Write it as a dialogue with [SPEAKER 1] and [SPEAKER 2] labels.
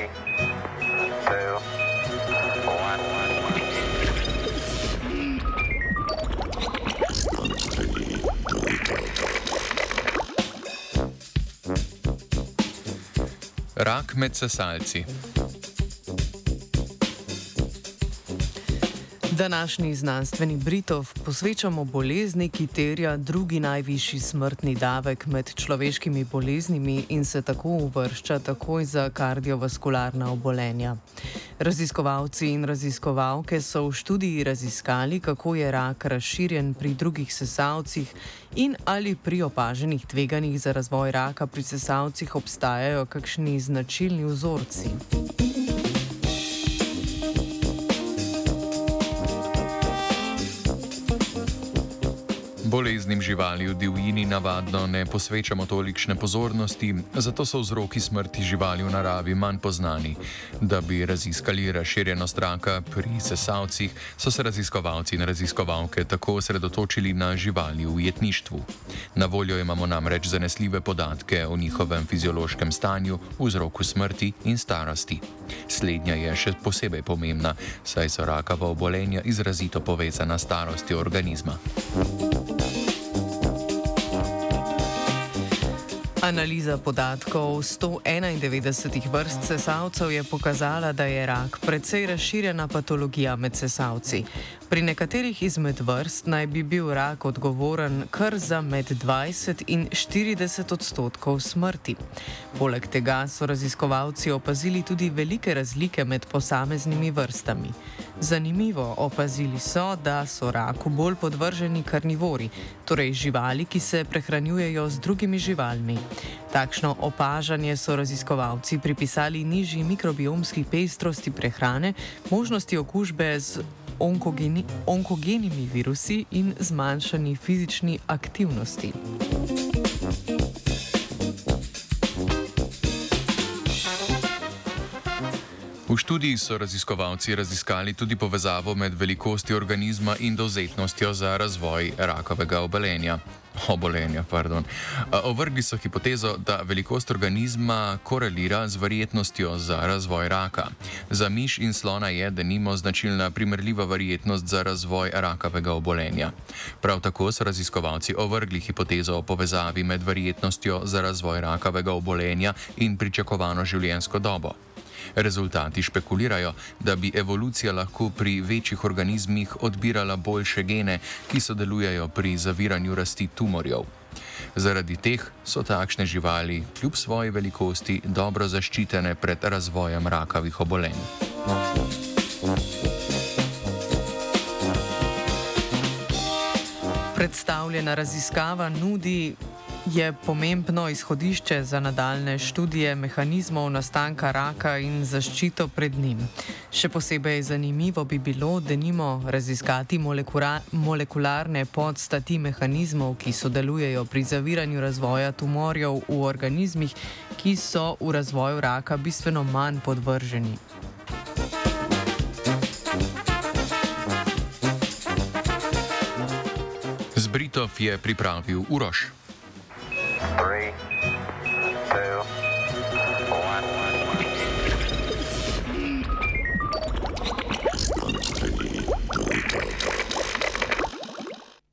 [SPEAKER 1] Three, two, one.
[SPEAKER 2] Rak med sesalci.
[SPEAKER 3] Današnji znanstveni Britov posvečamo bolezni, ki terja drugi najvišji smrtni davek med človeškimi boleznimi in se tako uvršča takoj za kardiovaskularna obolenja. Raziskovalci in raziskovalke so v študiji raziskali, kako je rak razširjen pri drugih sesalcih in ali pri opaženih tveganjih za razvoj raka pri sesalcih obstajajo kakšni značilni vzorci.
[SPEAKER 2] Boleznim živali v divjini navadno ne posvečamo tolikšne pozornosti, zato so vzroki smrti živali v naravi manj poznani. Da bi raziskali razširjenost raka pri sesalcih, so se raziskovalci in raziskovalke tako osredotočili na živali v jetništvu. Na voljo imamo namreč zanesljive podatke o njihovem fiziološkem stanju, vzroku smrti in starosti. Slednja je še posebej pomembna, saj so rakava obolenja izrazito povezana s starostjo organizma.
[SPEAKER 3] Analiza podatkov 191 vrst sesalcev je pokazala, da je rak precej razširjena patologija med sesalci. Pri nekaterih izmed vrst naj bi bil rak odgovoren kar za med 20 in 40 odstotkov smrti. Poleg tega so raziskovalci opazili tudi velike razlike med posameznimi vrstami. Zanimivo, opazili so, da so raku bolj podvrženi karnivori, torej živali, ki se prehranjujejo z drugimi živalmi. Takšno opažanje so raziskovalci pripisali nižji mikrobiomski pestrosti prehrane, možnosti okužbe z onkogeni, onkogenimi virusi in zmanjšani fizični aktivnosti.
[SPEAKER 2] Študiji so raziskovalci raziskali tudi povezavo med velikostjo organizma in dovzetnostjo za razvoj rakavega obolenja. Obolenja, pardon. Ovrgli so hipotezo, da velikost organizma korelira z verjetnostjo za razvoj raka. Za miš in slona je, da nimo značilna primerljiva verjetnost za razvoj rakavega obolenja. Prav tako so raziskovalci ovrgli hipotezo o povezavi med verjetnostjo za razvoj rakavega obolenja in pričakovano življenjsko dobo. Rezultati špekulirajo, da bi evolucija lahko pri večjih organizmih odbirala boljše gene, ki sodelujejo pri zaviranju rasti tumorjev. Zaradi teh so takšne živali, kljub svoji velikosti, dobro zaščitene pred razvojem rakavih obolenj.
[SPEAKER 3] Predstavljena raziskava nudi je pomembno izhodišče za nadaljne študije mehanizmov nastanka raka in zaščito pred njim. Še posebej zanimivo bi bilo, da nimo raziskati molekula molekularne podstati mehanizmov, ki sodelujejo pri zaviranju razvoja tumorjev v organizmih, ki so v razvoju raka bistveno manj podvrženi.
[SPEAKER 2] Z Britov je pripravil Uroš.
[SPEAKER 1] Three,